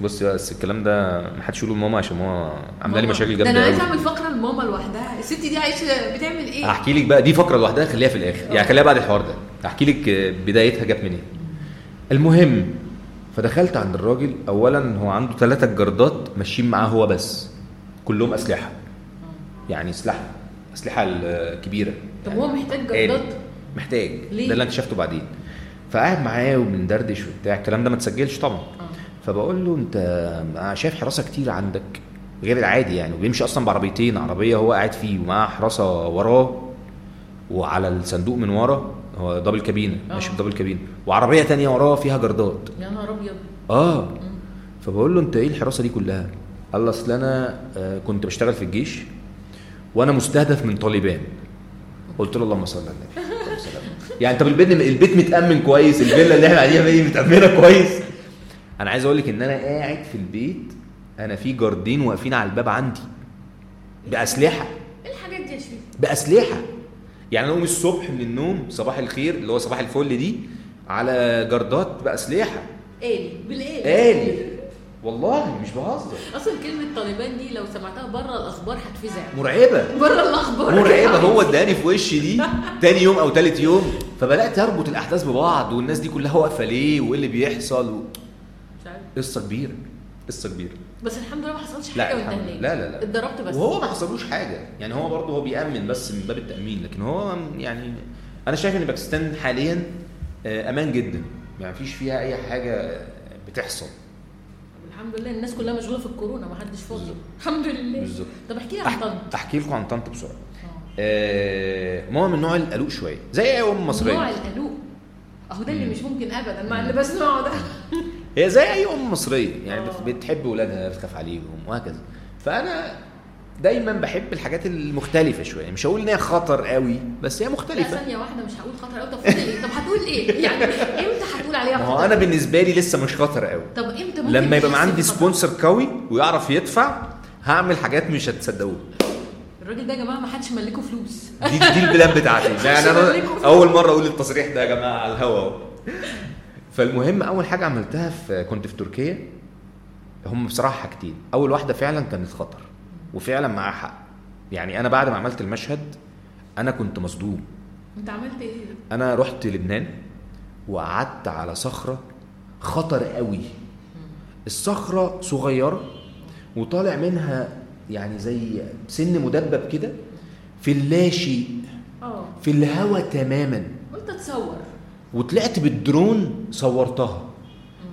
بص بس الكلام ده ما حدش يقول لماما عشان ماما عاملة لي مشاكل ده أنا جامده قوي أعمل فقرة لماما لوحدها. الست دي عايشة بتعمل إيه؟ هحكي لك بقى دي فقرة لوحدها خليها في الآخر يعني خليها بعد الحوار ده. هحكي لك آه، بدايتها جت منين. المهم فدخلت عند الراجل اولا هو عنده ثلاثة جردات ماشيين معاه هو بس كلهم أسلحة. يعني سلاح أسلحة الكبيره طب هو محتاج. جردات؟ محتاج. ليه؟ ده اللي أنا اكتشفته بعدين. فقاعد معاه وبندردش وبتاع الكلام ده ما تسجلش طبعا. فبقول له انت شايف حراسة كتير عندك غير العادي يعني وبيمشي أصلا بعربيتين عربية هو قاعد فيه ومعاه حراسة وراه وعلى الصندوق من ورا هو دبل كابينه. ماشي بدبل كابينه وعربية تانية وراه فيها جردات. يا نهار أبيض. آه. فبقول له انت إيه الحراسة دي كلها؟ قال لي أصل أنا آه، كنت بشتغل في الجيش وأنا مستهدف من طالبان. قلت له اللهم صل على النبي. <laughs> يعني طب البيت البيت متأمن كويس الفيلا اللي إحنا قاعدين فيها دي متأمنة كويس؟ أنا عايز أقول لك ان أنا قاعد في البيت أنا في جاردين واقفين على الباب عندي. بأسلحة. إيه الحاجات دي يا بأسلحة. يعني أنا اقوم الصبح من النوم صباح الخير اللي هو صباح الفل دي على جردات بأسلحة. آلي بالآلي آلي والله مش بهزر. أصلا كلمة طالبان دي لو سمعتها بره الأخبار هتفزع. مرعبة. بره الأخبار. مرعبة. هو <laughs> اداني في وشي دي تاني يوم أو تالت يوم فبدأت أربط الأحداث ببعض والناس دي كلها واقفة ليه وإيه اللي بيحصل و... قصة كبيرة قصة كبيرة. بس الحمد لله ما حصلش حاجة لله. لا لا لا. اتضربت بس. وهو ما حصلوش حاجة. يعني هو برضه هو بيأمن بس من باب التأمين لكن هو يعني أنا شايف إن باكستان حاليا آه، أمان جدا. يعني مفيش فيها أي حاجة بتحصل. الحمد لله الناس كلها مشغولة في الكورونا ما حدش فاضي. الحمد لله. بالظبط. طب احكي لي عن طنط. أحكي لكم عن طنط بسرعة. آه. آه، ماما من نوع القلوق شوية زي أي أم مصرية. نوع القلوق أهو ده اللي مش ممكن ابدا مع اللي بسمعه ده. <laughs> هي زي أي أم مصرية يعني آه. بت- بتحب ولادها بتخاف عليهم وهكذا. فأنا دايما بحب الحاجات المختلفة شوية مش هقول إن هي خطر قوي بس هي لا مختلفة. ثانية واحدة مش هقول خطر قوي. طب إيه طب هتقول إيه؟ يعني إمتى هتقول عليها ما هو خطر؟ أنا بالنسبة لي لسه مش خطر قوي. طب إمتى ممكن لما يبقى عندي؟ sponsor قوي ويعرف يدفع هعمل حاجات مش هتصدقوها. الراجل ده يا جماعة ما حدش ملكه فلوس. دي دي ال plan بتاعتي. <laughs> يعني أنا أول مرة أقول التصريح ده يا جماعة على الهوا فالمهم أول حاجة عملتها في كنت في تركيا. هم بصراحة حاجتين. أول واحدة فعلا كانت خطر وفعلا معاها حق. يعني أنا بعد ما عملت المشهد أنا كنت مصدوم. أنت عملت إيه؟ أنا رحت لبنان وقعدت على صخرة خطر قوي. الصخرة صغيرة وطالع منها يعني زي سن مدبب كده في اللاشيء آه. في الهوا تماما. قلت أتصور. وطلعت بالدرون صورتها.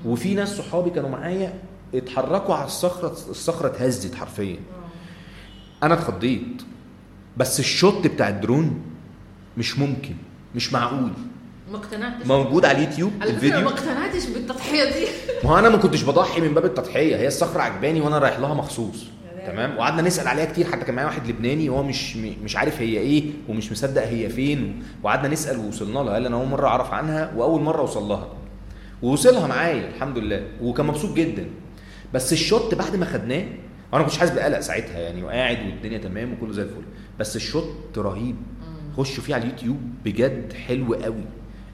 وفي ناس صحابي كانوا معايا اتحركوا على الصخرة الصخرة اتهزت حرفيا. أنا اتخضيت. بس ال shot بتاع الدرون مش ممكن مش معقول. ما اقتنعتش. موجود على اليوتيوب الفيديو. ما اقتنعتش بالتضحية دي. ما أنا ما كنتش بضحي من باب التضحية. هي الصخرة عجباني وأنا رايح لها مخصوص. تمام؟ وقعدنا نسأل عليها كتير حتى كان معايا واحد لبناني وهو مش مش عارف هي إيه ومش مصدق هي فين. وقعدنا نسأل ووصلنا لها قال أنا أول مرة أعرف عنها وأول مرة أوصل لها. ووصلها معايا الحمد لله. وكان مبسوط جدا. بس ال shoot بعد ما خدناه وأنا ما كنتش حاسس بقلق ساعتها يعني وقاعد والدنيا تمام وكله زي الفل. بس ال shoot رهيب. خشوا فيه على اليوتيوب بجد حلو قوي.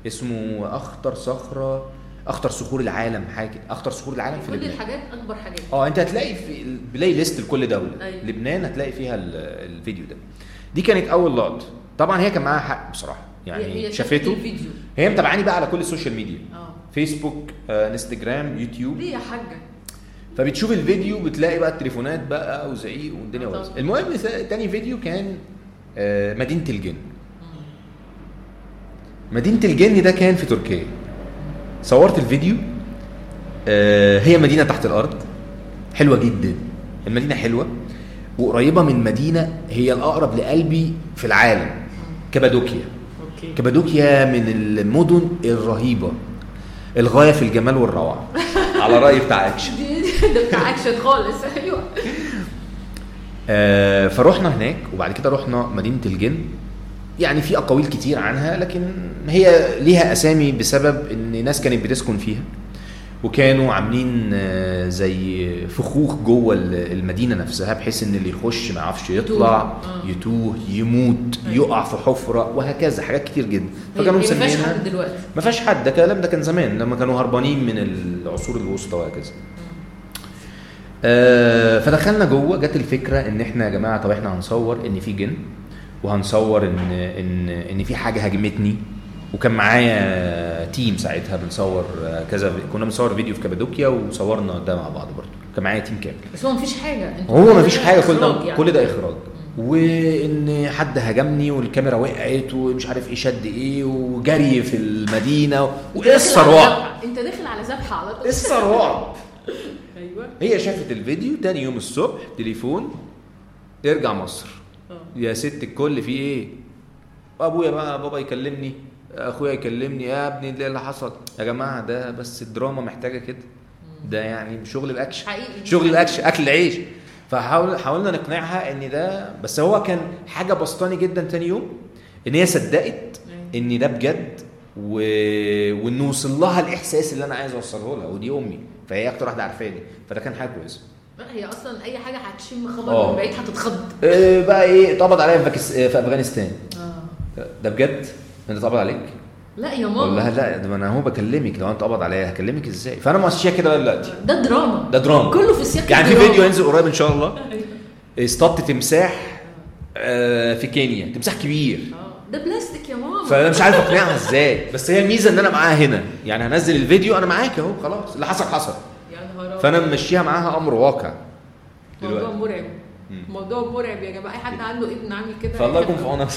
اسمه أخطر صخرة أخطر صخور العالم حاجة. أخطر صخور العالم في كل لبنان. الحاجات أكبر حاجات. آه أنت هتلاقي في ال playlist لكل دولة. أيوة. لبنان هتلاقي فيها ال- الفيديو ده. دي كانت أول لقطة. طبعا هي كان معاها حق بصراحة. يعني هي- هي شافت شافته. الفيديو. هي متابعاني بقى على كل ال social media. آه. فيسبوك آه، انستجرام يوتيوب ليه يا حاجة؟ فبتشوف الفيديو بتلاقي بقى التليفونات بقى وزعيق والدنيا بايظه. المهم تاني فيديو كان آه، مدينة الجن. مدينة الجن ده كان في تركيا. صورت الفيديو آه، هي مدينة تحت الأرض حلوة جدا المدينة حلوة وقريبة من مدينة هي الأقرب لقلبي في العالم كابادوكيا. كابادوكيا من المدن الرهيبة الغاية في الجمال والروعة. <laughs> على رأي بتاع أكشن. ده بتاع أكشن خالص. أيوه. آه، فروحنا هناك وبعد كده رحنا مدينة الجن. يعني في أقاويل كتير عنها لكن هي ليها أسامي بسبب إن ناس كانت بتسكن فيها وكانوا عاملين آه، زي فخوخ جوه ال- المدينة نفسها بحيث إن اللي يخش ما يعرفش يطلع يتوه. آه. يتوه يموت أيوة. يقع في حفرة وهكذا حاجات كتير جدا فكانوا هي ما فيهاش مسمينها حد دلوقتي ما فيهاش حد ده الكلام ده كان زمان لما كانوا هربانين من العصور الوسطى وهكذا آه فدخلنا جوه جت الفكرة إن إحنا يا جماعة طب إحنا هنصور إن في جن وهنصور ان ان إن في حاجة هاجمتني. وكان معايا تيم ساعتها بنصور كذا كنا بنصور فيديو في كابادوكيا وصورنا ده مع بعض برضه. كان معايا تيم كامل. بس هو مفيش حاجة. هو كل ما فيش ده حاجة كل ده يعني. كل ده إخراج. وإن حد هاجمني والكاميرا وقعت ومش عارف إيه شد إيه وجري في المدينة وقصه على رعب. انت داخل على ذبحه على طول. قصه رعب أيوه. هي شافت الفيديو تاني يوم الصبح تليفون ارجع مصر. يا ست الكل في إيه؟ أبويا بقى بابا يكلمني أخويا يكلمني يا ابني ده اللي حصل. يا جماعة ده بس الدراما محتاجة كده. ده يعني شغل الاكشن حقيقي. شغل الاكشن أكل العيش. فحاول حاولنا نقنعها إن ده بس هو كان حاجة بسطاني جدا تاني يوم إن هي صدقت إن ده بجد و... وان وصل لها الإحساس اللي أنا عايز أوصله لها ودي أمي فهي أكتر واحدة عارفاني فده كان حاجة كويسة. هي أصلا أي حاجة هتشم خبر آه. من بعيد هتتخض. آه، بقى إيه اتقبض عليا في, باكس... في أفغانستان. آه. ده بجد؟ انت اتقبض عليك؟ لا يا ماما. لا ده أنا هو بكلمك لو أنا اتقبض عليا هكلمك إزاي؟ فأنا ماشيه كده دلوقتي. ده دراما. ده دراما. كله في سياق يعني في. فيديو هينزل قريب إن شاء الله. <laughs> اصطدت تمساح آه، في كينيا. تمساح كبير. آه. ده بلاستيك يا ماما. فأنا مش عارف أقنعها إزاي. بس هي الميزة إن أنا معاها هنا. يعني هنزل الفيديو أنا معاك أهو خلاص. اللي حصل حصل. فأنا ممشيها معاها أمر واقع موضوع دلوقتي مرعب. مم. موضوع مرعب يا جماعة. اي حد عنده ابن عامل كده. فالله يكون في عونك.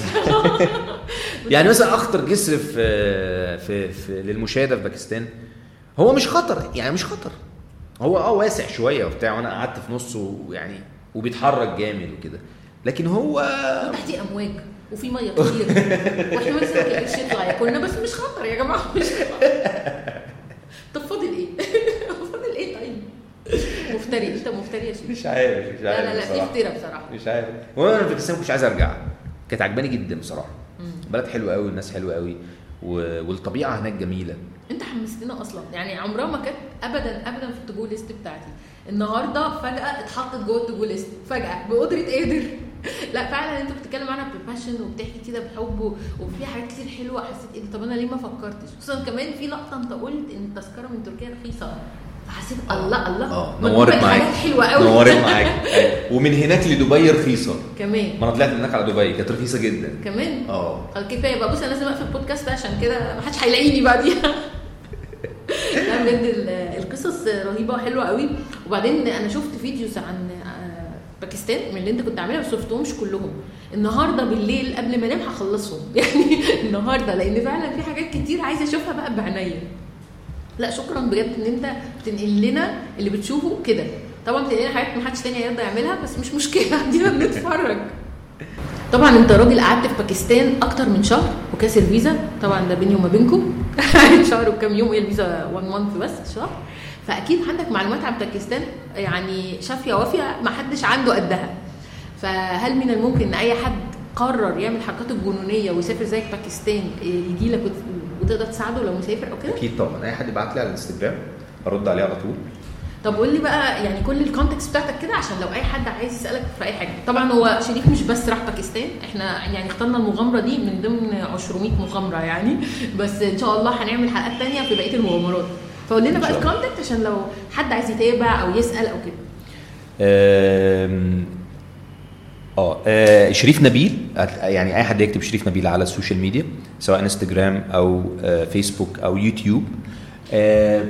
<laughs> يعني مثلا أخطر جسر في في, في للمشاهدة في باكستان هو مش خطر يعني مش خطر. هو آه واسع شوية وبتاع وأنا قعدت في نصه يعني وبيتحرك جامد وكده. لكن هو وتحتيه أمواج وفي مية كتير. سمك القرش يطلع ياكلنا بس مش خطر يا جماعة مش خطر. طب فاضل إيه؟ <laughs> مفتري. انت مفتري يا شيخ. مش عارف مش لا عارف لا لا في بصراحة. افتراء بصراحة. مش عارف. وأنا في باكستان ما كنتش عايز أرجع. كانت عجباني جدا بصراحة. بلد حلوة قوي والناس حلوة قوي و... والطبيعة هناك جميلة. انت حمستنا أصلا. يعني عمرها ما كانت ابدا ابدا في ال to list بتاعتي. النهارده فجأة اتحطت جوه ال to list فجأة بقدرة قادر. <laughs> لا فعلا انت بتتكلم عنها ب passion وبتحكي كده بحب وفي حاجات كتير حلوة حسيت إيه؟ طب أنا ليه ما فكرتش؟ خصوصا كمان في لقطة انت قلت إن التذكرة من تركيا رخيصة. فحسيت الله الله. آه نورت معاك. حلوة قوي نورت <laughs> معاك. أيوة. ومن هناك لدبي رخيصة. كمان. ما أنا طلعت هناك على دبي كانت رخيصة جدا. كمان؟ آه. كفاية بقى. بص أنا لازم أقفل البودكاست عشان كده ما حدش هيلاقيني بعديها <laughs> لا بجد ال- القصص رهيبة وحلوة قوي وبعدين أنا شفت videos عن آه، باكستان من اللي أنت كنت عاملها بس شفتهمش كلهم. النهارده بالليل قبل ما أنام هخلصهم. <laughs> يعني النهارده لأن فعلا في حاجات كتير عايزة أشوفها بقى بعينيا. لا شكرا بجد إن أنت بتنقل لنا اللي بتشوفه كده. طبعا بتنقل لنا حاجات ما حدش تاني هيرضى يعملها بس مش مشكلة. <laughs> دينا بنتفرج طبعا أنت راجل قعدت في باكستان أكتر من شهر وكاسر فيزا طبعا ده بيني وما بينكم. <laughs> شهر وكام يوم هي الفيزا 1 month بس شهر. فأكيد عندك معلومات عن باكستان يعني شافية وافية ما حدش عنده قدها. فهل من الممكن إن أي حد قرر يعمل حركاته الجنونية ويسافر زيك باكستان يجي لك وتقدر تساعده لو مسافر أو كده؟ أكيد طبعا. أي حد يبعت لي على الانستجرام أرد عليه على طول. طب قول لي بقى يعني كل ال contacts بتاعتك كده عشان لو أي حد عايز يسألك في أي حاجة. طبعا هو شريف مش بس راح باكستان. إحنا يعني اخترنا المغامرة دي من ضمن 200 مغامرة يعني. بس إن شاء الله هنعمل حلقات تانية في بقية المغامرات. فقول لنا بقى. ال contact عشان لو حد عايز يتابع أو يسأل أو كده. آه آه، شريف نبيل يعني أي حد يكتب شريف نبيل على ال social media سواء إنستجرام أو آه، فيسبوك أو يوتيوب آه،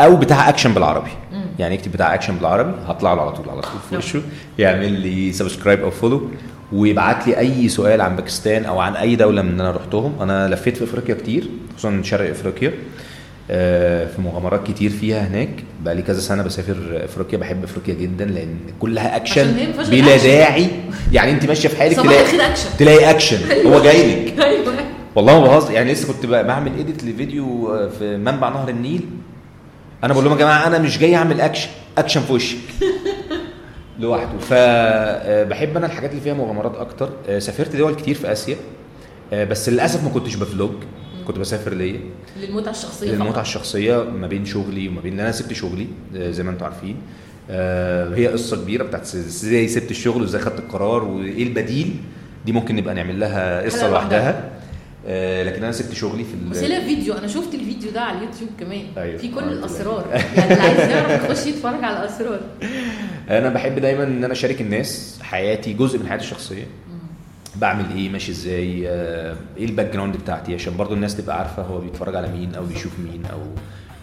أو بتاع أكشن بالعربي مم. يعني يكتب بتاع أكشن بالعربي هطلع له على طول على طول في نعم. وشه يعمل لي subscribe أو follow ويبعت لي أي سؤال عن باكستان أو عن أي دولة من اللي أنا رحتهم أنا لفيت في إفريقيا كتير خصوصا شرق إفريقيا آه، في مغامرات كتير فيها هناك. بقى لي كذا سنة بسافر أفريقيا بحب أفريقيا جدا لأن كلها اكشن بلا أكشن. داعي. يعني أنت ماشية في حالك تلاقي اكشن تلاقي اكشن هو جاي لك. <laughs> أيوه. والله ما بهزر. يعني لسه كنت بعمل edit لفيديو آه، في منبع نهر النيل. أنا بقول لهم يا جماعة أنا مش جاي أعمل action action في وشك <laughs> لوحده. فبحب أنا الحاجات اللي فيها مغامرات أكتر. آه، سافرت دول كتير في آسيا. آه، بس للأسف ما كنتش ب vlog. كنت بسافر ليا. للمتعة الشخصية للمتعة فقط. الشخصية ما بين شغلي وما بين ان أنا سبت شغلي آه، زي ما أنتم عارفين. آه، هي قصة كبيرة بتاعت إزاي سبت الشغل وإزاي خدت القرار وإيه البديل. دي ممكن نبقى نعمل لها قصة لوحدها. آه، لكن أنا سبت شغلي في بس لها فيديو. أنا شفت الفيديو ده على اليوتيوب كمان. أيوة. في كل آه، الأسرار. <laughs> يعني اللي عايز يعرف يخش يتفرج على الأسرار. أنا بحب دايما إن أنا أشارك الناس حياتي جزء من حياتي الشخصية. بعمل إيه ماشي إزاي آه، إيه ال background بتاعتي؟ عشان برضو الناس تبقى عارفة هو بيتفرج على مين أو بيشوف مين أو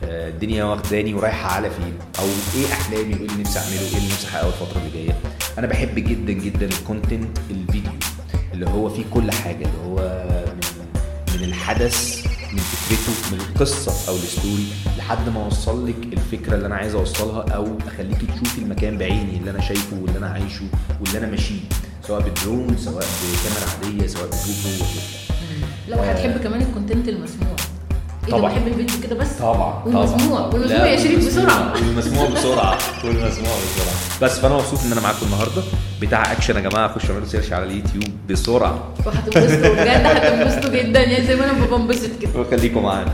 آه، الدنيا واخداني ورايحة على فين أو إيه أحلامي وإيه اللي نفسي أعمله وايه اللي نفسي أحققه الفترة اللي جاية. أنا بحب جدا جدا ال content الفيديو اللي هو فيه كل حاجة اللي هو من, من الحدث من فكرته من القصة أو ال story لحد ما أوصل لك الفكرة اللي أنا عايز أوصلها أو أخليكي تشوفي المكان بعيني اللي أنا شايفه واللي أنا عايشه واللي أنا ماشيه. سواء بالدرون سواء بكاميرا عادية سواء بجوجل لو هتحب كمان ال content المسموع. ده؟ طبعاً. بحب الفيديو كده بس؟ طبعا والمسموع والمسموع يا شريف بسرعة. والمسموع بسرعة والمسموع بسرعة. بس فأنا مبسوط إن أنا معاكم النهارده. بتاع أكشن يا جماعة خشوا اعملوا search على اليوتيوب بسرعة. وهتنبسطوا. بجد هتنبسطوا جدا. يعني زي ما أنا بنبسط كده. وخليكم معانا.